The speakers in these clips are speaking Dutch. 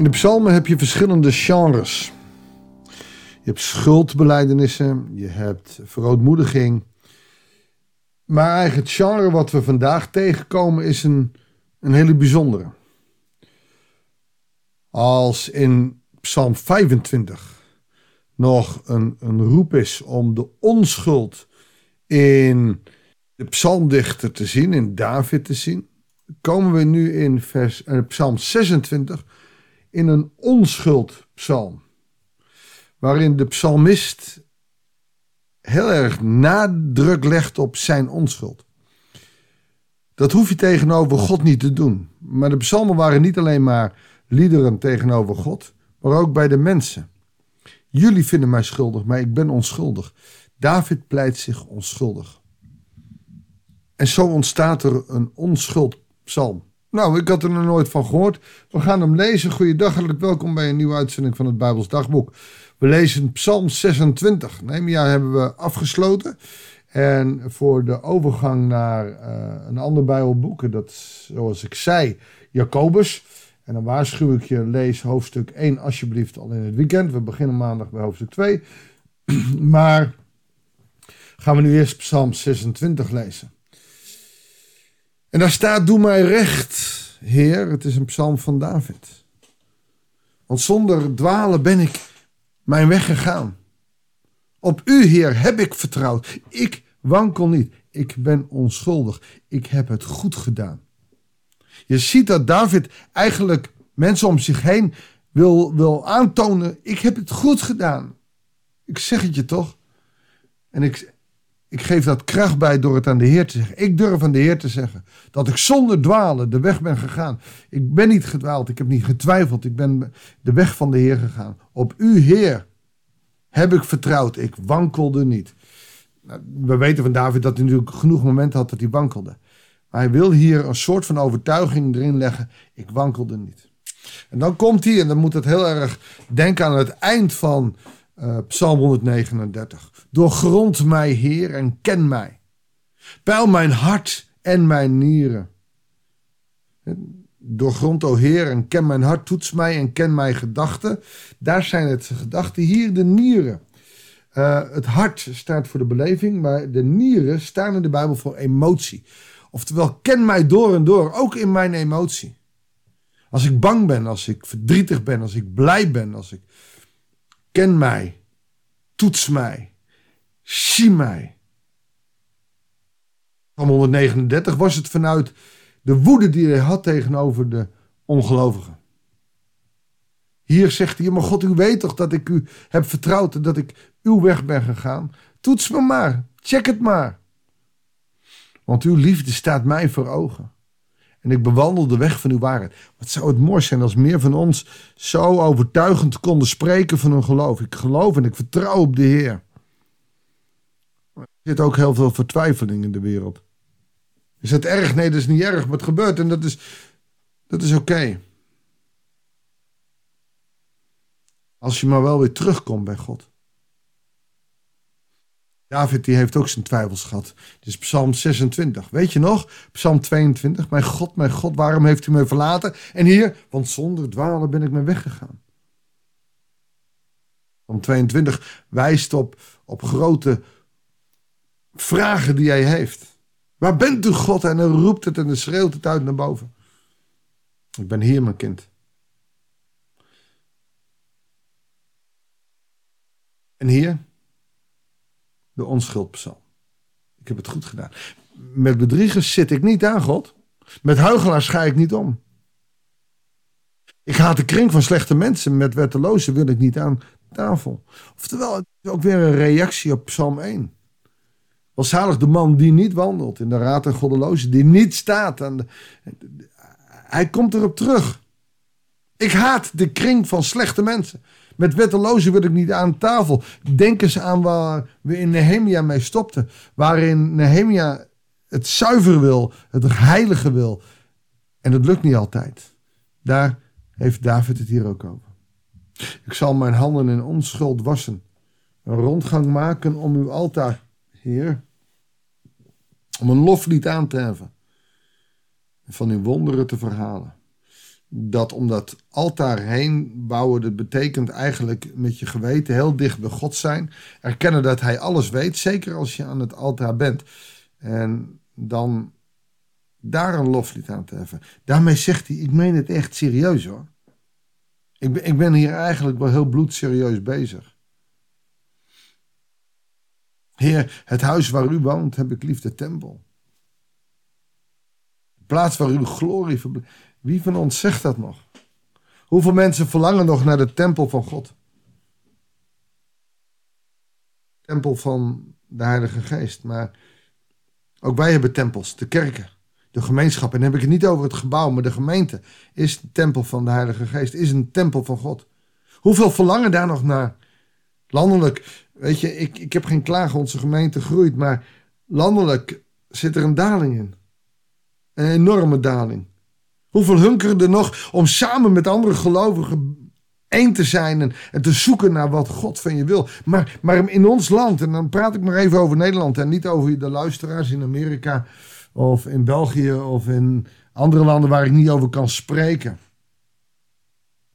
In de psalmen heb je verschillende genres. Je hebt schuldbelijdenissen, je hebt verootmoediging. Maar eigenlijk het genre wat we vandaag tegenkomen is een, een hele bijzondere. Als in Psalm 25 nog een, een roep is om de onschuld in de psalmdichter te zien, in David te zien, komen we nu in vers, uh, Psalm 26 in een onschuldpsalm. Waarin de psalmist heel erg nadruk legt op zijn onschuld. Dat hoef je tegenover God niet te doen. Maar de psalmen waren niet alleen maar liederen tegenover God, maar ook bij de mensen. Jullie vinden mij schuldig, maar ik ben onschuldig. David pleit zich onschuldig. En zo ontstaat er een onschuldpsalm. Nou, ik had er nog nooit van gehoord. We gaan hem lezen. Goeiedag, hartelijk welkom bij een nieuwe uitzending van het Bijbels Dagboek. We lezen Psalm 26. Nehemia hebben we afgesloten. En voor de overgang naar uh, een ander Bijbelboek, dat zoals ik zei, Jacobus. En dan waarschuw ik je, lees hoofdstuk 1 alsjeblieft al in het weekend. We beginnen maandag bij hoofdstuk 2. maar gaan we nu eerst Psalm 26 lezen. En daar staat: Doe mij recht, Heer. Het is een psalm van David. Want zonder dwalen ben ik mijn weg gegaan. Op u, Heer, heb ik vertrouwd. Ik wankel niet. Ik ben onschuldig. Ik heb het goed gedaan. Je ziet dat David eigenlijk mensen om zich heen wil, wil aantonen: ik heb het goed gedaan. Ik zeg het je toch? En ik, ik geef dat kracht bij door het aan de Heer te zeggen. Ik durf aan de Heer te zeggen dat ik zonder dwalen de weg ben gegaan. Ik ben niet gedwaald, ik heb niet getwijfeld, ik ben de weg van de Heer gegaan. Op u, Heer, heb ik vertrouwd. Ik wankelde niet. Nou, we weten van David dat hij natuurlijk genoeg momenten had dat hij wankelde. Maar hij wil hier een soort van overtuiging erin leggen. Ik wankelde niet. En dan komt hij, en dan moet het heel erg denken aan het eind van uh, Psalm 139. Doorgrond mij, Heer, en ken mij. Peil mijn hart en mijn nieren. Doorgrond, o Heer, en ken mijn hart, toets mij en ken mijn gedachten. Daar zijn het gedachten, hier de nieren. Uh, het hart staat voor de beleving, maar de nieren staan in de Bijbel voor emotie. Oftewel, ken mij door en door, ook in mijn emotie. Als ik bang ben, als ik verdrietig ben, als ik blij ben, als ik ken mij, toets mij, zie mij. Psalm 139 was het vanuit de woede die hij had tegenover de ongelovigen. Hier zegt hij, maar God, u weet toch dat ik u heb vertrouwd en dat ik uw weg ben gegaan. Toets me maar, check het maar. Want uw liefde staat mij voor ogen. En ik bewandel de weg van uw waarheid. Wat zou het mooi zijn als meer van ons zo overtuigend konden spreken van hun geloof. Ik geloof en ik vertrouw op de Heer. Er zit ook heel veel vertwijfeling in de wereld. Is het erg? Nee, dat is niet erg, maar het gebeurt en dat is, dat is oké. Als je maar wel weer terugkomt bij God. David die heeft ook zijn twijfels gehad. Dit is Psalm 26. Weet je nog? Psalm 22. Mijn God, mijn God, waarom heeft u mij verlaten? En hier, want zonder dwalen ben ik mijn weg gegaan. Psalm 22 wijst op, op grote vragen die hij heeft. Waar bent u, God? En dan roept het en dan schreeuwt het uit naar boven. Ik ben hier, mijn kind. En hier? De onschuldpsalm. Ik heb het goed gedaan. Met bedriegers zit ik niet aan God. Met huigelaars ga ik niet om. Ik haat de kring van slechte mensen. Met wettelozen wil ik niet aan tafel. Oftewel, het is ook weer een reactie op Psalm 1. zalig de man die niet wandelt in de raad der goddelozen. Die niet staat aan. Hij komt erop terug. Ik haat de kring van slechte mensen. Met wettelozen wil ik niet aan tafel. Denk eens aan waar we in Nehemia mee stopten. Waarin Nehemia het zuiver wil, het heilige wil. En dat lukt niet altijd. Daar heeft David het hier ook over. Ik zal mijn handen in onschuld wassen. Een rondgang maken om uw altaar, Heer. Om een loflied aan te heffen. En van uw wonderen te verhalen. Dat om dat altaar heen bouwen, dat betekent eigenlijk met je geweten heel dicht bij God zijn. Erkennen dat Hij alles weet, zeker als je aan het altaar bent. En dan daar een loflied aan te heffen. Daarmee zegt hij, ik meen het echt serieus hoor. Ik ben, ik ben hier eigenlijk wel heel bloedserieus bezig. Heer, het huis waar u woont heb ik lief de tempel. De plaats waar uw glorie verblijft. Wie van ons zegt dat nog? Hoeveel mensen verlangen nog naar de tempel van God? Tempel van de Heilige Geest. Maar ook wij hebben tempels, de kerken, de gemeenschap. En dan heb ik het niet over het gebouw, maar de gemeente is de tempel van de Heilige Geest, is een tempel van God. Hoeveel verlangen daar nog naar? Landelijk, weet je, ik, ik heb geen klagen, onze gemeente groeit, maar landelijk zit er een daling in. Een enorme daling. Hoeveel hunkeren er nog om samen met andere gelovigen één te zijn en, te zoeken naar wat God van je wil. Maar, maar in ons land, en dan praat ik maar even over Nederland en niet over de luisteraars in Amerika of in België of in andere landen waar ik niet over kan spreken.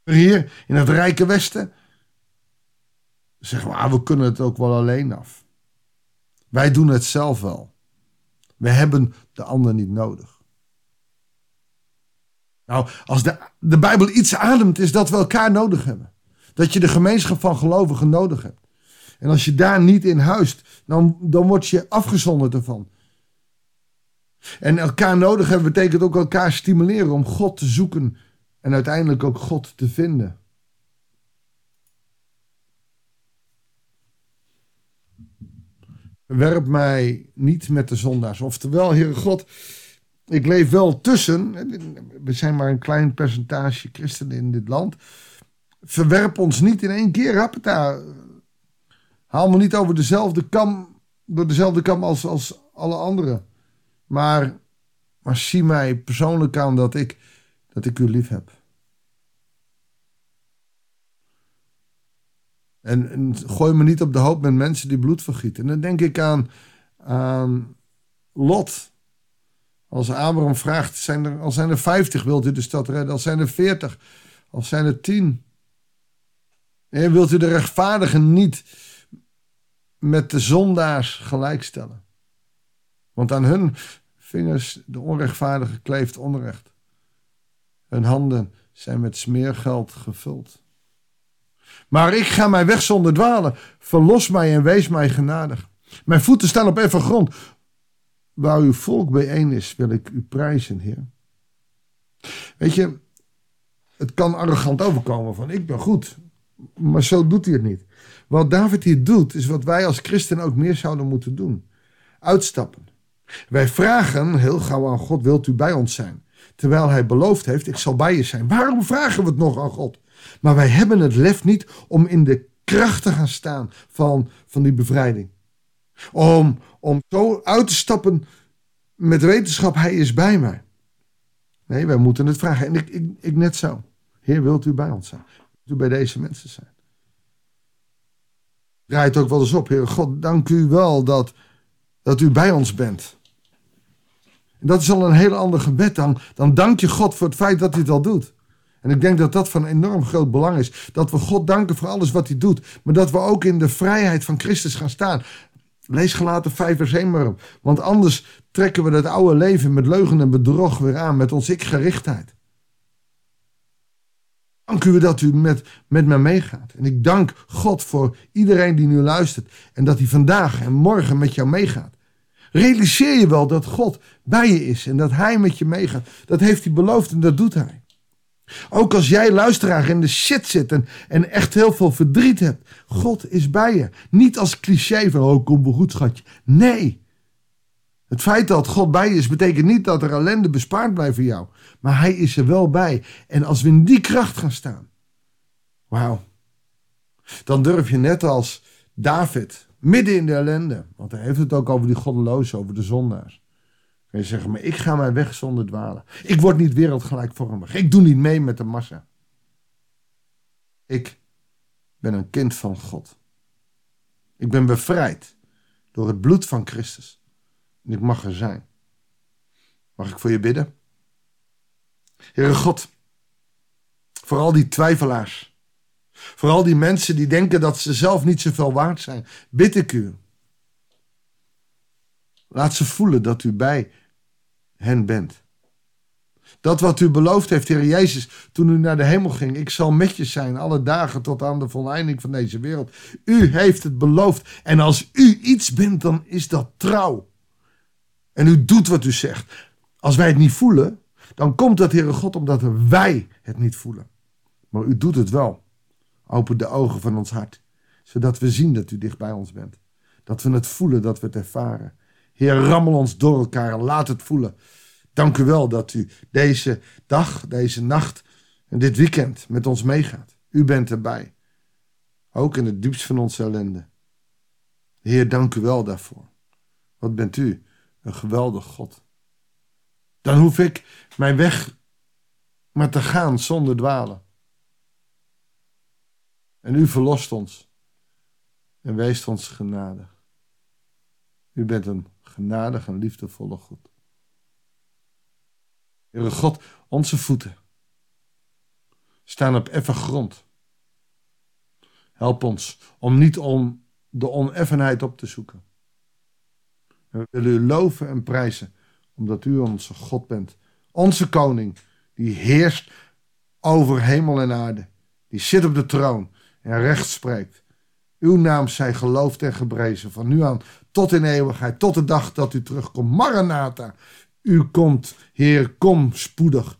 Hier in het rijke Westen zeggen we, ah, we kunnen het ook wel alleen af. Wij doen het zelf wel. We hebben de ander niet nodig. Nou, als de, de Bijbel iets ademt, is dat we elkaar nodig hebben. Dat je de gemeenschap van gelovigen nodig hebt. En als je daar niet in huist, dan, dan word je afgezonderd ervan. En elkaar nodig hebben betekent ook elkaar stimuleren om God te zoeken en uiteindelijk ook God te vinden. Werp mij niet met de zondaars. Oftewel, Heere God, ik leef wel tussen. We zijn maar een klein percentage christenen in dit land. Verwerp ons niet in één keer, Happeta. Haal me niet over dezelfde kam, door dezelfde kam als, als alle anderen. Maar, maar zie mij persoonlijk aan dat ik, dat ik u lief heb. En, gooi me niet op de hoop met mensen die bloed vergieten. En dan denk ik aan, aan Lot. Als Abraham vraagt, zijn er, al zijn er 50, wilt u de stad redden? Al zijn er 40, al zijn er 10. En wilt u de rechtvaardigen niet met de zondaars gelijkstellen? Want aan hun vingers de onrechtvaardige kleeft onrecht. Hun handen zijn met smeergeld gevuld. Maar ik ga mij weg zonder dwalen. Verlos mij en wees mij genadig. Mijn voeten staan op even grond. Waar uw volk bijeen is, wil ik u prijzen, Heer. Weet je, het kan arrogant overkomen van ik ben goed. Maar zo doet hij het niet. Wat David hier doet, is wat wij als christen ook meer zouden moeten doen. Uitstappen. Wij vragen heel gauw aan God, wilt u bij ons zijn? Terwijl hij beloofd heeft, ik zal bij je zijn. Waarom vragen we het nog aan God? Maar wij hebben het lef niet om in de kracht te gaan staan van, van die bevrijding. Om, om zo uit te stappen met wetenschap, hij is bij mij. Nee, wij moeten het vragen. En ik, ik, net zo. Heer, wilt u bij ons zijn? Wilt u bij deze mensen zijn? Draai het ook wel eens op. Heer God, dank u wel dat, dat u bij ons bent. En dat is al een heel ander gebed. Dan, dan dank je God voor het feit dat hij het al doet. En ik denk dat dat van enorm groot belang is. Dat we God danken voor alles wat hij doet. Maar dat we ook in de vrijheid van Christus gaan staan. Lees gelaten 5 vers 1 maar op. Want anders trekken we dat oude leven met leugen en bedrog weer aan. Met ons ik-gerichtheid. Dank u dat u met, met me meegaat. En ik dank God voor iedereen die nu luistert. En dat hij vandaag en morgen met jou meegaat. Realiseer je wel dat God bij je is en dat hij met je meegaat. Dat heeft hij beloofd en dat doet hij. Ook als jij luisteraar in de shit zit en, en echt heel veel verdriet hebt. God is bij je. Niet als cliché van, oh kom wel goed schatje. Nee. Het feit dat God bij je is, betekent niet dat er ellende bespaard blijft voor jou. Maar hij is er wel bij. En als we in die kracht gaan staan. Wauw. Dan durf je net als David, midden in de ellende. Want hij heeft het ook over die goddelozen, over de zondaars Je zeggen, maar ik ga mijn weg zonder dwalen. Ik word niet wereldgelijkvormig. Ik doe niet mee met de massa. Ik ben een kind van God. Ik ben bevrijd door het bloed van Christus. En ik mag er zijn. Mag ik voor je bidden? Heere God, Voor al die twijfelaars. Voor al die mensen die denken dat ze zelf niet zoveel waard zijn. Bid ik u. Laat ze voelen dat u bij hen bent. Dat wat u beloofd heeft, Heer Jezus, toen u naar de hemel ging. Ik zal met je zijn alle dagen tot aan de voleinding van deze wereld. U heeft het beloofd. En als u iets bent, dan is dat trouw. En u doet wat u zegt. Als wij het niet voelen, dan komt dat, Heere God, omdat wij het niet voelen. Maar u doet het wel. Open de ogen van ons hart, zodat we zien dat u dicht bij ons bent. Dat we het voelen, dat we het ervaren. Heer, rammel ons door elkaar en laat het voelen. Dank u wel dat u deze dag, deze nacht en dit weekend met ons meegaat. U bent erbij. Ook in het diepst van onze ellende. Heer, dank u wel daarvoor. Wat bent u? Een geweldig God. Dan hoef ik mijn weg maar te gaan zonder dwalen. En u verlost ons en weest ons genadig. U bent een genadig en liefdevolle God. Heere God, onze voeten staan op effen grond. Help ons om niet om de oneffenheid op te zoeken. we willen u loven en prijzen, omdat u onze God bent. Onze koning, die heerst over hemel en aarde. Die zit op de troon en recht spreekt. Uw naam zij geloofd en geprezen, van nu aan tot in eeuwigheid, tot de dag dat u terugkomt. Maranatha, u komt, Heer, kom spoedig.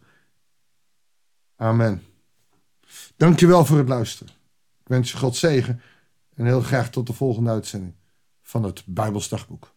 Amen. Dankjewel voor het luisteren. Ik wens je God zegen en heel graag tot de volgende uitzending van het Bijbelsdagboek.